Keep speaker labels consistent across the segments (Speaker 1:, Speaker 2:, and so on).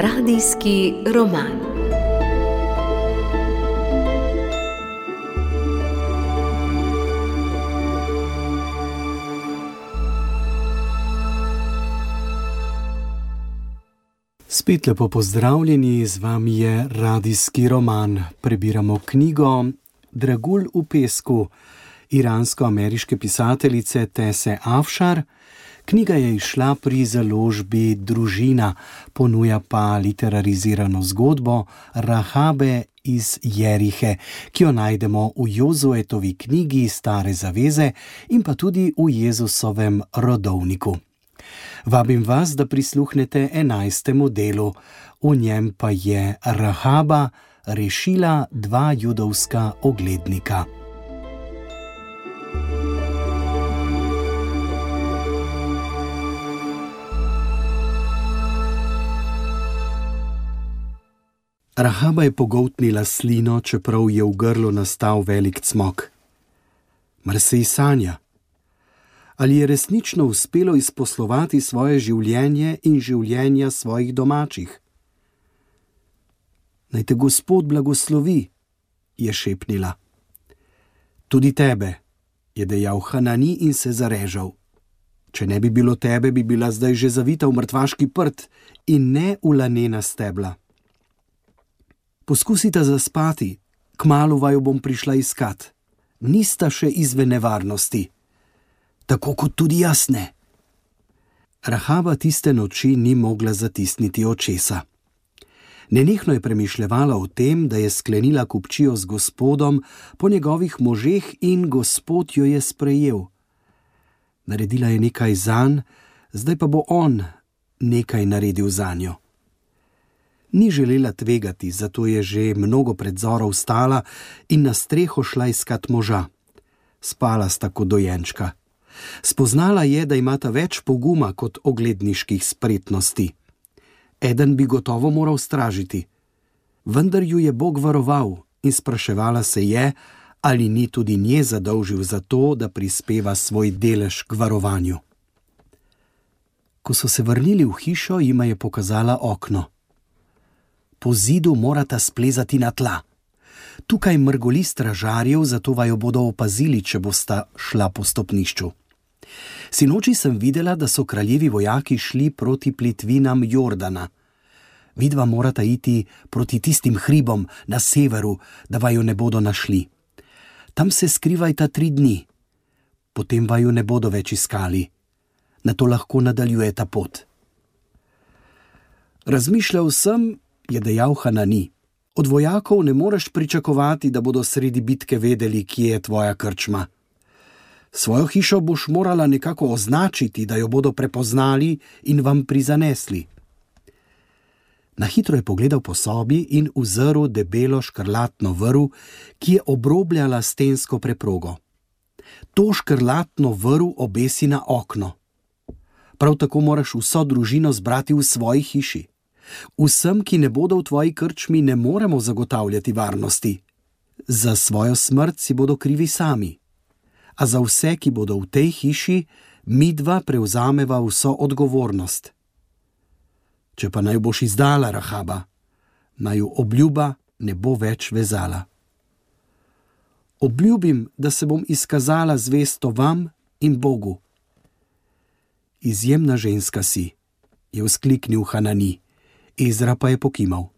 Speaker 1: Radijski roman.
Speaker 2: Spet lepo pozdravljeni, z vami je radijski roman. Prebiramo knjigo Dragul v pesku iransko-ameriške pisateljice Tese Afšar. Knjiga je izšla pri založbi Družina, ponuja pa literarizirano zgodbo Rahabe iz Jerihe, ki jo najdemo v Jozuetovi knjigi Stare zaveze in pa tudi v Jezusovem rodovniku. Vabim vas, da prisluhnete enajstemu delu, v njem pa je Rahaba rešila dva judovska oglednika. Rahaba je pogotnila slino, čeprav je v grlu nastal velik cmok. Mar se ji sanja? Ali je resnično uspelo izposlovati svoje življenje in življenja svojih domačih? Naj te Gospod blagoslovi, je šepnila. Tudi tebe, je dejal Hanani in se zarežal. Če ne bi bilo tebe, bi bila zdaj že zavita v mrtvaški prt in ne v lanena stebla poskusita zaspati, kmalo vaju bom prišla iskat. Nista še izven nevarnosti, tako kot tudi jaz ne. Rahava tiste noči ni mogla zatisniti očesa. Nenehno je premišljala o tem, da je sklenila kupčijo z gospodom po njegovih možeh in gospod jo je sprejel. Naredila je nekaj zanj, zdaj pa bo on nekaj naredil za njo ni želela tvegati, zato je že mnogo predzorov stala in na streho šla iskat moža. Spala sta kot dojenčka. Spoznala je, da imata več poguma kot ogledniških spretnosti. Eden bi gotovo moral stražiti, vendar ju je Bog varoval in spraševala se je, ali ni tudi nje zadolžil za to, da prispeva svoj delež k varovanju. Ko so se vrnili v hišo, jima je pokazala okno po zidu morata splezati na tla. Tukaj mrgoli stražarjev, zato vaju bodo opazili, če bosta šla po stopnišču. Sinoči sem videla, da so kraljevi vojaki šli proti plitvinam Jordana. Vidva morata iti proti tistim hribom na severu, da vaju ne bodo našli. Tam se skrivajta tri dni, potem vaju ne bodo več iskali, na to lahko nadaljujeta pot. Razmišljal sem, je dejal Hanani. Od vojakov ne moreš pričakovati, da bodo sredi bitke vedeli, kje je tvoja krčma. Svojo hišo boš morala nekako označiti, da jo bodo prepoznali in vam prizanesli. Na hitro je pogledal po sobi in uzrl debelo škrlatno vrv, ki je obrobljala stensko preprogo. To škrlatno vrv obesi na okno. Prav tako moraš vso družino zbrati v svoji hiši. Vsem, ki ne bodo v tvoji krčmi, ne moremo zagotavljati varnosti. Za svojo smrt si bodo krivi sami. A za vse, ki bodo v tej hiši, mi dva prevzameva vso odgovornost. Če pa naj boš izdala Rahaba, naj jo obljuba ne bo več vezala. Obljubim, da se bom izkazala zvesto vam in Bogu. Izjemna ženska si, je vzkliknil Hanani. Ezra pa je pokimal.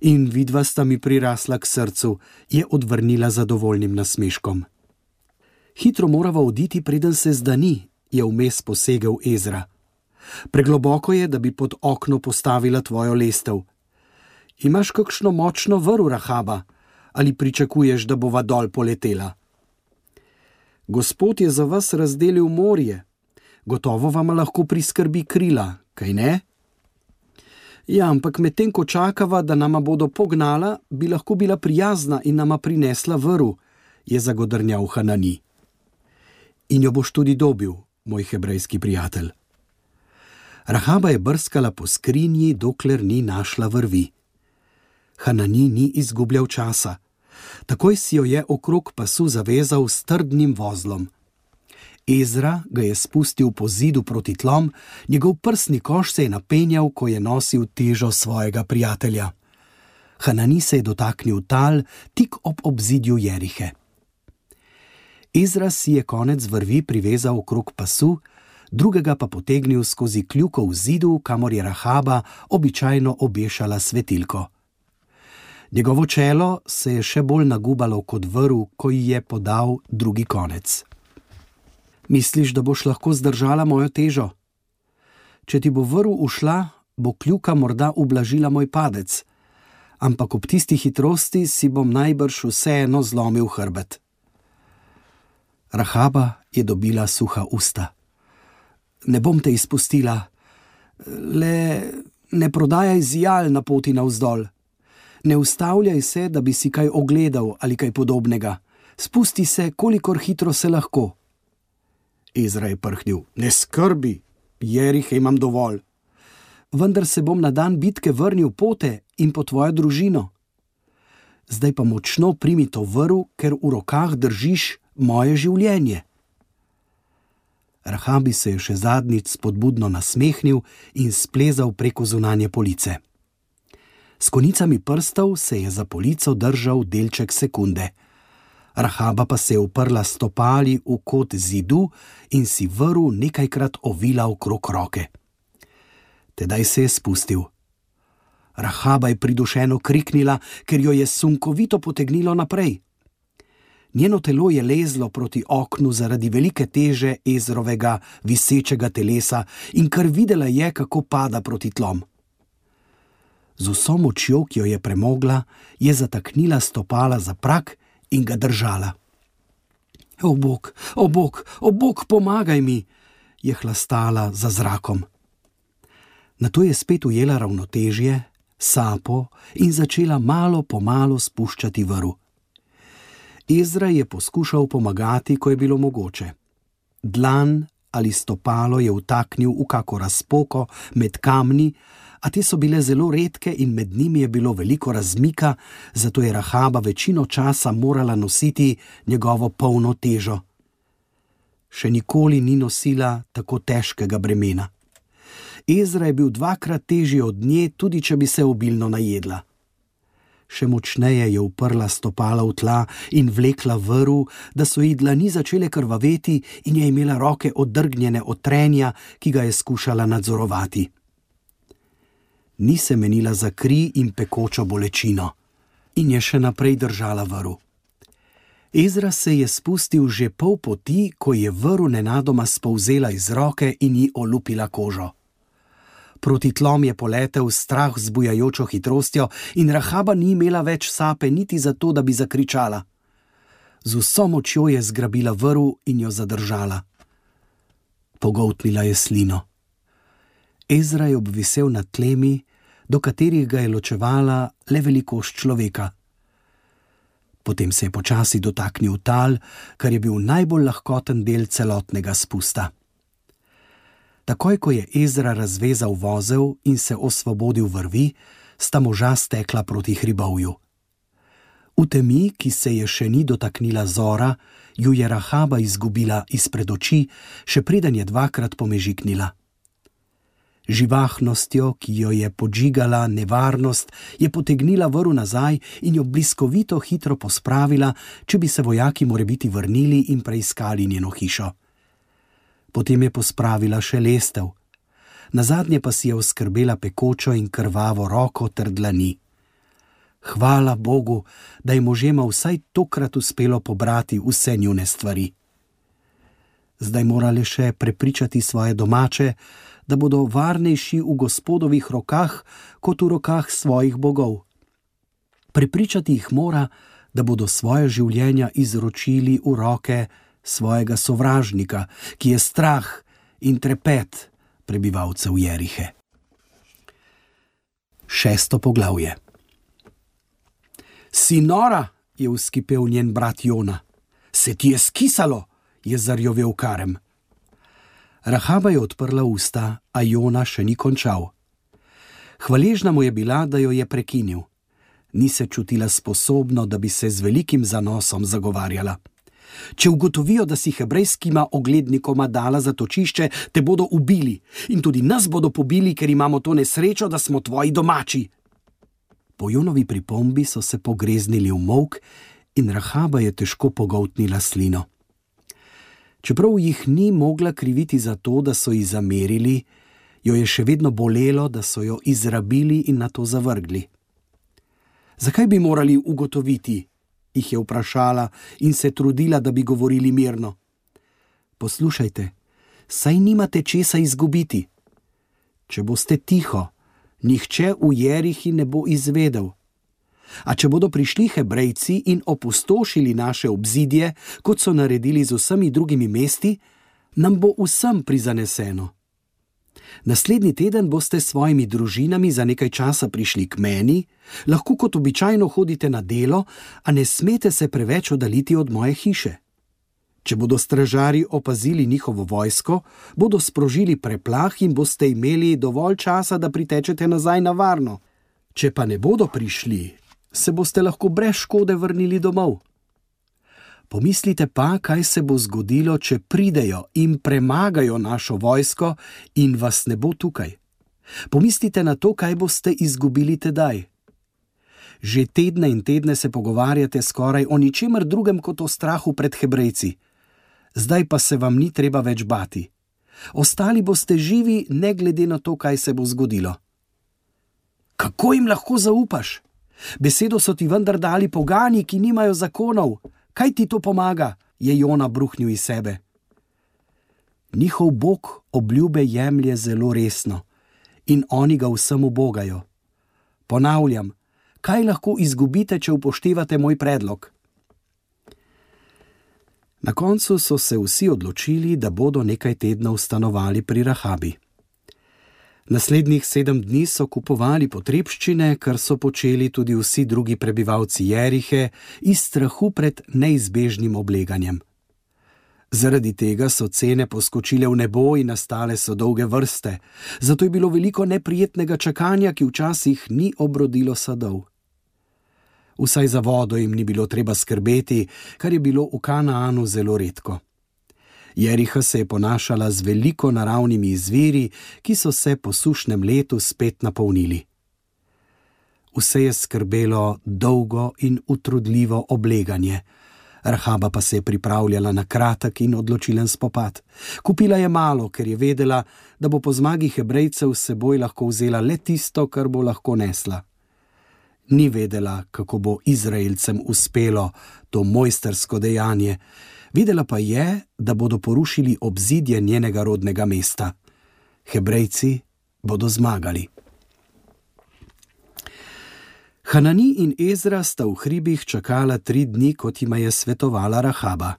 Speaker 2: In vidva sta mi prirasla k srcu, je odvrnila zadovoljnim nasmeškom. Hitro morava oditi, preden se zdani, je vmes posegel Ezra. Pregloboko je, da bi pod okno postavila tvojo lestev. Imaš kakšno močno vrv, Rahaba, ali pričakuješ, da bova dol poletela? Gospod je za vas razdelil morje, gotovo vam lahko priskrbi krila, kaj ne? Ja, ampak medtem ko čakava, da nama bodo pognala, bi lahko bila prijazna in nama prinesla vrv, je zagodrnjal Hanani. In jo boš tudi dobil, moj hebrejski prijatelj. Rahaba je brskala po skrinji, dokler ni našla vrvi. Hanani ni izgubljal časa. Takoj si jo je okrog pasu zavezal s trdnim vozlom. Ezra ga je spustil po zidu proti tlom, njegov prsni koš se je napenjal, ko je nosil težo svojega prijatelja. Hanani se je dotaknil tal tik ob obzidju Jerihe. Ezra si je konec vrvi privezal okrog pasu, drugega pa potegnil skozi kljuko v zidu, kamor je Rahaba običajno obešala svetilko. Njegovo čelo se je še bolj nagubalo kot vrv, ko ji je podal drugi konec. Misliš, da boš lahko zdržala mojo težo? Če ti bo vrv ušla, bo kljuka morda ublažila moj padec, ampak ob tisti hitrosti si bom najbrž vseeno zlomil hrbet. Rahaba je dobila suha usta. Ne bom te izpustila, le ne prodajaj zijal na poti navzdol. Ne ustavljaj se, da bi si kaj ogledal ali kaj podobnega. Spusti se, kolikor hitro se lahko. Ezra je prhnil: Ne skrbi, jerih imam dovolj. Vendar se bom na dan bitke vrnil pote in po tvojo družino. Zdaj pa močno primi to vrv, ker v rokah držiš moje življenje. Rahabi se je še zadnjič spodbudno nasmehnil in splezal preko zunanje police. S konicami prstov se je za polico držal delček sekunde. Rahaba pa se je uprla stopali v kot zidu in si vrv nekajkrat ovila okrog roke. Tedaj se je spustil. Rahaba je pridušeno kriknila, ker jo je sunkovito potegnilo naprej. Njeno telo je lezlo proti oknu zaradi velike teže Ezrovega visečega telesa in kar videla je, kako pada proti tlom. Z vso močjo, ki jo je premogla, je zataknila stopala za prak in ga držala. O bog, o bog, o bog, pomagaj mi, je hlastala za zrakom. Na to je spet ujela ravnotežje, sapo in začela malo po malo spuščati vrv. Ezra je poskušal pomagati, ko je bilo mogoče. Dlan ali stopalo je vtaknil v kako razpoko med kamni, a te so bile zelo redke in med njimi je bilo veliko razmika, zato je Rahaba večino časa morala nositi njegovo polno težo. Še nikoli ni nosila tako težkega bremena. Ezra je bil dvakrat težji od nje, tudi če bi se obilno najedla. Še močneje je uprla stopala v tla in vlekla vrv, da so ji dlani začele krvaveti in je imela roke odrgnjene od trenja, ki ga je skušala nadzorovati ni se menila za kri in pekočo bolečino, in je še naprej držala vrv. Ezra se je spustil že pol poti, ko je vrv nenadoma spouzela iz roke in ji olupila kožo. Proti tlom je poletel strah z bujajočo hitrostjo, in Rahaba ni imela več sape, niti zato, da bi zakričala. Z vso močjo je zgrabila vrv in jo zadržala. Pogotnila je slino. Ezra je obvisel nad tlemi, do katerih ga je ločevala le velikost človeka. Potem se je počasi dotaknil tal, kar je bil najbolj lahkoten del celotnega spusta. Takoj, ko je Ezra razvezal vozel in se osvobodil vrvi, sta moža stekla proti hribovju. V temi, ki se je še ni dotaknila zora, ju je Rahaba izgubila izpred oči, še preden je dvakrat pomežiknila živahnostjo, ki jo je podžigala nevarnost, je potegnila vrv nazaj in jo bliskovito hitro pospravila, če bi se vojaki morebiti vrnili in preiskali njeno hišo. Potem je pospravila še lestev, na zadnje pa si je oskrbela pekočo in krvavo roko ter dlani. Hvala Bogu, da je možema vsaj tokrat uspelo pobrati vse njune stvari. Zdaj morali še prepričati svoje domače, da bodo varnejši v gospodovih rokah kot v rokah svojih bogov. Prepričati jih mora, da bodo svoje življenja izročili v roke svojega sovražnika, ki je strah in trepet prebivalcev Jerihe. Šesto poglavje. Sinora je uskipel njen brat Jona, se ti je skisalo, je zarjovel karem. Rahaba je odprla usta, a Jona še ni končal. Hvaležna mu je bila, da jo je prekinil. Ni se čutila sposobno, da bi se z velikim zanosom zagovarjala. Če ugotovijo, da si hebrejskima oglednikoma dala zatočišče, te bodo ubili in tudi nas bodo pobili, ker imamo to nesrečo, da smo tvoji domači. Po Jonovi pripombi so se pogreznili v mok in Rahaba je težko pogoltnila slino. Čeprav jih ni mogla kriviti za to, da so ji zamerili, jo je še vedno bolelo, da so jo izrabili in na to zavrgli. Zakaj bi morali ugotoviti, jih je vprašala in se trudila, da bi govorili mirno. Poslušajte, saj nimate česa izgubiti. Če boste tiho, nihče v Jerihi ne bo izvedel. A če bodo prišli Hebrejci in opustošili naše obzidje, kot so naredili z vsemi drugimi mesti, nam bo vsem prizaneseno. Naslednji teden boste s svojimi družinami za nekaj časa prišli k meni, lahko kot običajno hodite na delo, a ne smete se preveč oddaljiti od moje hiše. Če bodo stražari opazili njihovo vojsko, bodo sprožili preplah in boste imeli dovolj časa, da pritečete nazaj na varno. Če pa ne bodo prišli, se boste lahko brez škode vrnili domov. Pomislite pa, kaj se bo zgodilo, če pridejo in premagajo našo vojsko in vas ne bo tukaj. Pomislite na to, kaj boste izgubili tedaj. Že tedne in tedne se pogovarjate skoraj o ničemer drugem kot o strahu pred Hebrejci. Zdaj pa se vam ni treba več bati. Ostali boste živi, ne glede na to, kaj se bo zgodilo. Kako jim lahko zaupaš? Besedo so ti vendar dali pogani, ki nimajo zakonov. Kaj ti to pomaga? je Jona bruhnil iz sebe. Njihov bog obljube jemlje zelo resno in oni ga vsem ubogajo. Ponavljam, kaj lahko izgubite, če upoštevate moj predlog? Na koncu so se vsi odločili, da bodo nekaj tednov stanovali pri Rahabi. Naslednjih sedem dni so kupovali potrebščine, kar so počeli tudi vsi drugi prebivalci Jerihe, iz strahu pred neizbežnim obleganjem. Zaradi tega so cene poskočile v nebo in nastale so dolge vrste, zato je bilo veliko neprijetnega čakanja, ki včasih ni obrodilo sadov. Vsaj za vodo jim ni bilo treba skrbeti, kar je bilo v Kanaanu zelo redko. Jeriha se je ponašala z veliko naravnimi izviri, ki so se po sušnem letu spet napolnili. Vse je skrbelo dolgo in utrudljivo obleganje. Rahaba pa se je pripravljala na kratek in odločilen spopad. Kupila je malo, ker je vedela, da bo po zmagi Hebrejcev s seboj lahko vzela le tisto, kar bo lahko nesla. Ni vedela, kako bo Izraelcem uspelo to mojstersko dejanje, Videla pa je, da bodo porušili obzidje njenega rodnega mesta. Hebrejci bodo zmagali. Hanani in Ezra sta v hribih čakala tri dni, kot jima je svetovala Rahaba.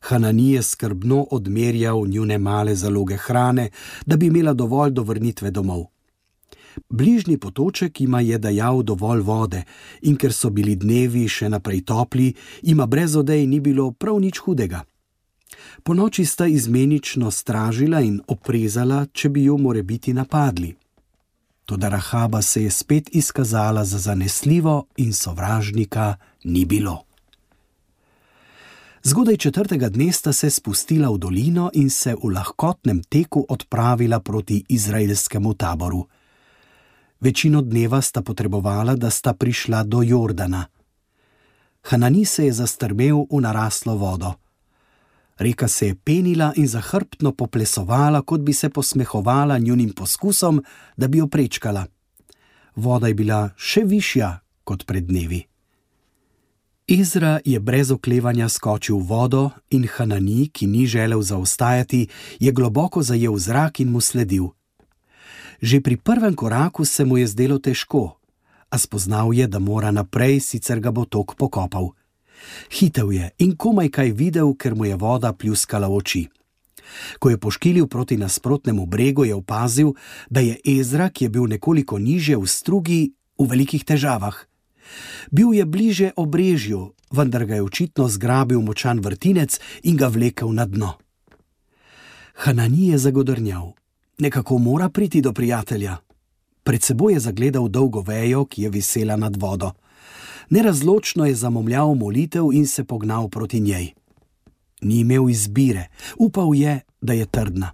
Speaker 2: Hanani je skrbno odmerjal njune male zaloge hrane, da bi imela dovolj do vrnitve domov. Bližnji potoček ima je dajal dovolj vode, in ker so bili dnevi še naprej topli, ima brez odej ni bilo prav nič hudega. Po noči sta izmenično stražila in oprezala, če bi jo more biti napadli. Toda Rahaba se je spet izkazala za zanesljivo in sovražnika ni bilo. Zgodaj četrtega dne sta se spustila v dolino in se v lahkotnem teku odpravila proti izraelskemu taboru. Večino dneva sta potrebovala, da sta prišla do Jordana. Hanani se je zastrmel v naraslo vodo. Reka se je penila in zahrbtno poplesovala, kot bi se posmehovala njunim poskusom, da bi jo prečkala. Voda je bila še višja kot pred dnevi. Izra je brez oklevanja skočil v vodo in Hanani, ki ni želel zaostajati, je globoko zajel zrak in mu sledil. Že pri prvem koraku se mu je zdelo težko, a spoznal je, da mora naprej, sicer ga bo tok pokopal. Hitev je in komaj kaj videl, ker mu je voda pljuskala oči. Ko je poškilil proti nasprotnemu bregu, je opazil, da je Ezra, ki je bil nekoliko niže v strugi, v velikih težavah. Bil je bliže obrežju, vendar ga je očitno zgrabil močan vrtinec in ga vlekel na dno. Hanani je zagodrnjal. Nekako mora priti do prijatelja. Pred seboj je zagledal dolgo vejo, ki je visela nad vodo. Nerazločno je zamomljal molitev in se pognal proti njej. Ni imel izbire, upal je, da je trdna.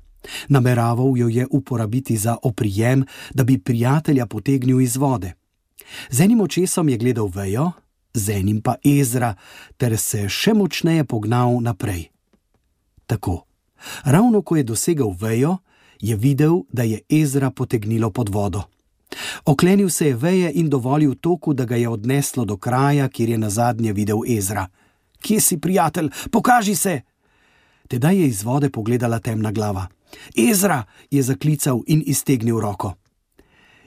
Speaker 2: Nameraval jo je uporabiti za oprijem, da bi prijatelja potegnil iz vode. Z enim očesom je gledal vejo, z enim pa Ezra, ter se še močneje pognal naprej. Tako, ravno ko je dosegel vejo, je videl, da je Ezra potegnilo pod vodo. Oklenil se je veje in dovolil toku, da ga je odneslo do kraja, kjer je na zadnje videl Ezra. Kje si, prijatelj, pokaži se! Tedaj je iz vode pogledala temna glava. Ezra je zaklical in iztegnil roko.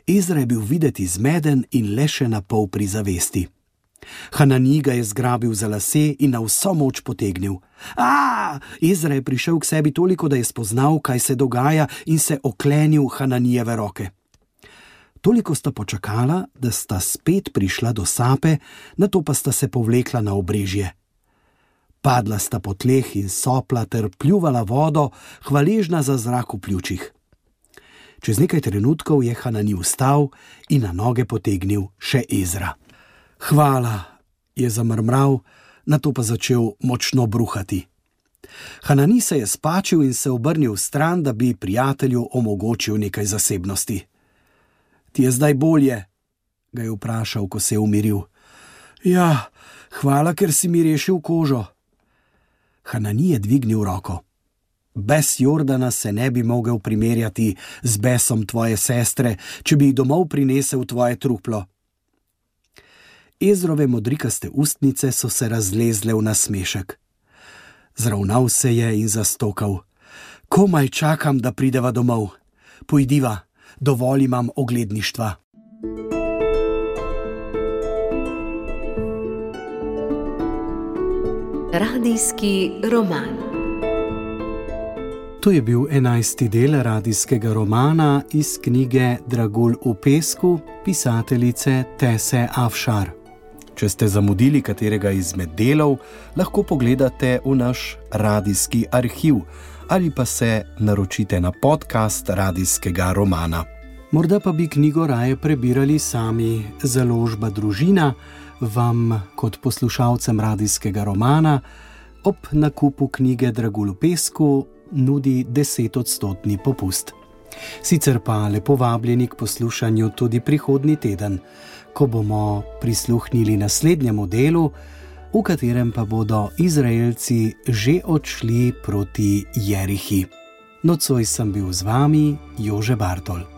Speaker 2: Ezra je bil videti zmeden in le še na pol pri zavesti. Hanani ga je zgrabil za lase in na vso moč potegnil. A! Ezra je prišel k sebi toliko, da je spoznal, kaj se dogaja, in se oklenil Hananijeve roke. Toliko sta počakala, da sta spet prišla do sape, na to pa sta se povlekla na obrežje. Padla sta po tleh in sopla ter pljuvala vodo, hvaležna za zrak v pljučih. Čez nekaj trenutkov je Hanani vstal in na noge potegnil še Ezra. Hvala, je zamrmral, na to pa začel močno bruhati. Hanani se je spačil in se obrnil stran, da bi prijatelju omogočil nekaj zasebnosti. Ti je zdaj bolje? ga je vprašal, ko se je umiril. Ja, hvala, ker si mi rešil kožo. Hanani je dvignil roko. Bes Jordana se ne bi mogel primerjati z besom tvoje sestre, če bi jih domov prinesel tvoje truplo. Ezrove modrikaste ustnice so se razlezle v nasmešek. Zravnal se je in zastokal: Komaj čakam, da prideva domov. Pojdiva, dovolj imam ogledništva.
Speaker 1: Radijski roman.
Speaker 2: To je bil enajsti del radijskega romana iz knjige Dragul v pesku pisateljice Tese Afšar. Če ste zamudili katerega izmed delov, lahko pogledate v naš radijski arhiv ali pa se naročite na podcast radijskega romana. Morda pa bi knjigo raje prebirali sami, založba družina vam kot poslušalcem radijskega romana ob nakupu knjige Dragulu Pesku nudi 10-odstotni popust. Sicer pa lepo vabljeni k poslušanju tudi prihodnji teden, ko bomo prisluhnili naslednjemu delu, v katerem pa bodo Izraelci že odšli proti Jerihi. Nocoj sem bil z vami, Jože Bartol.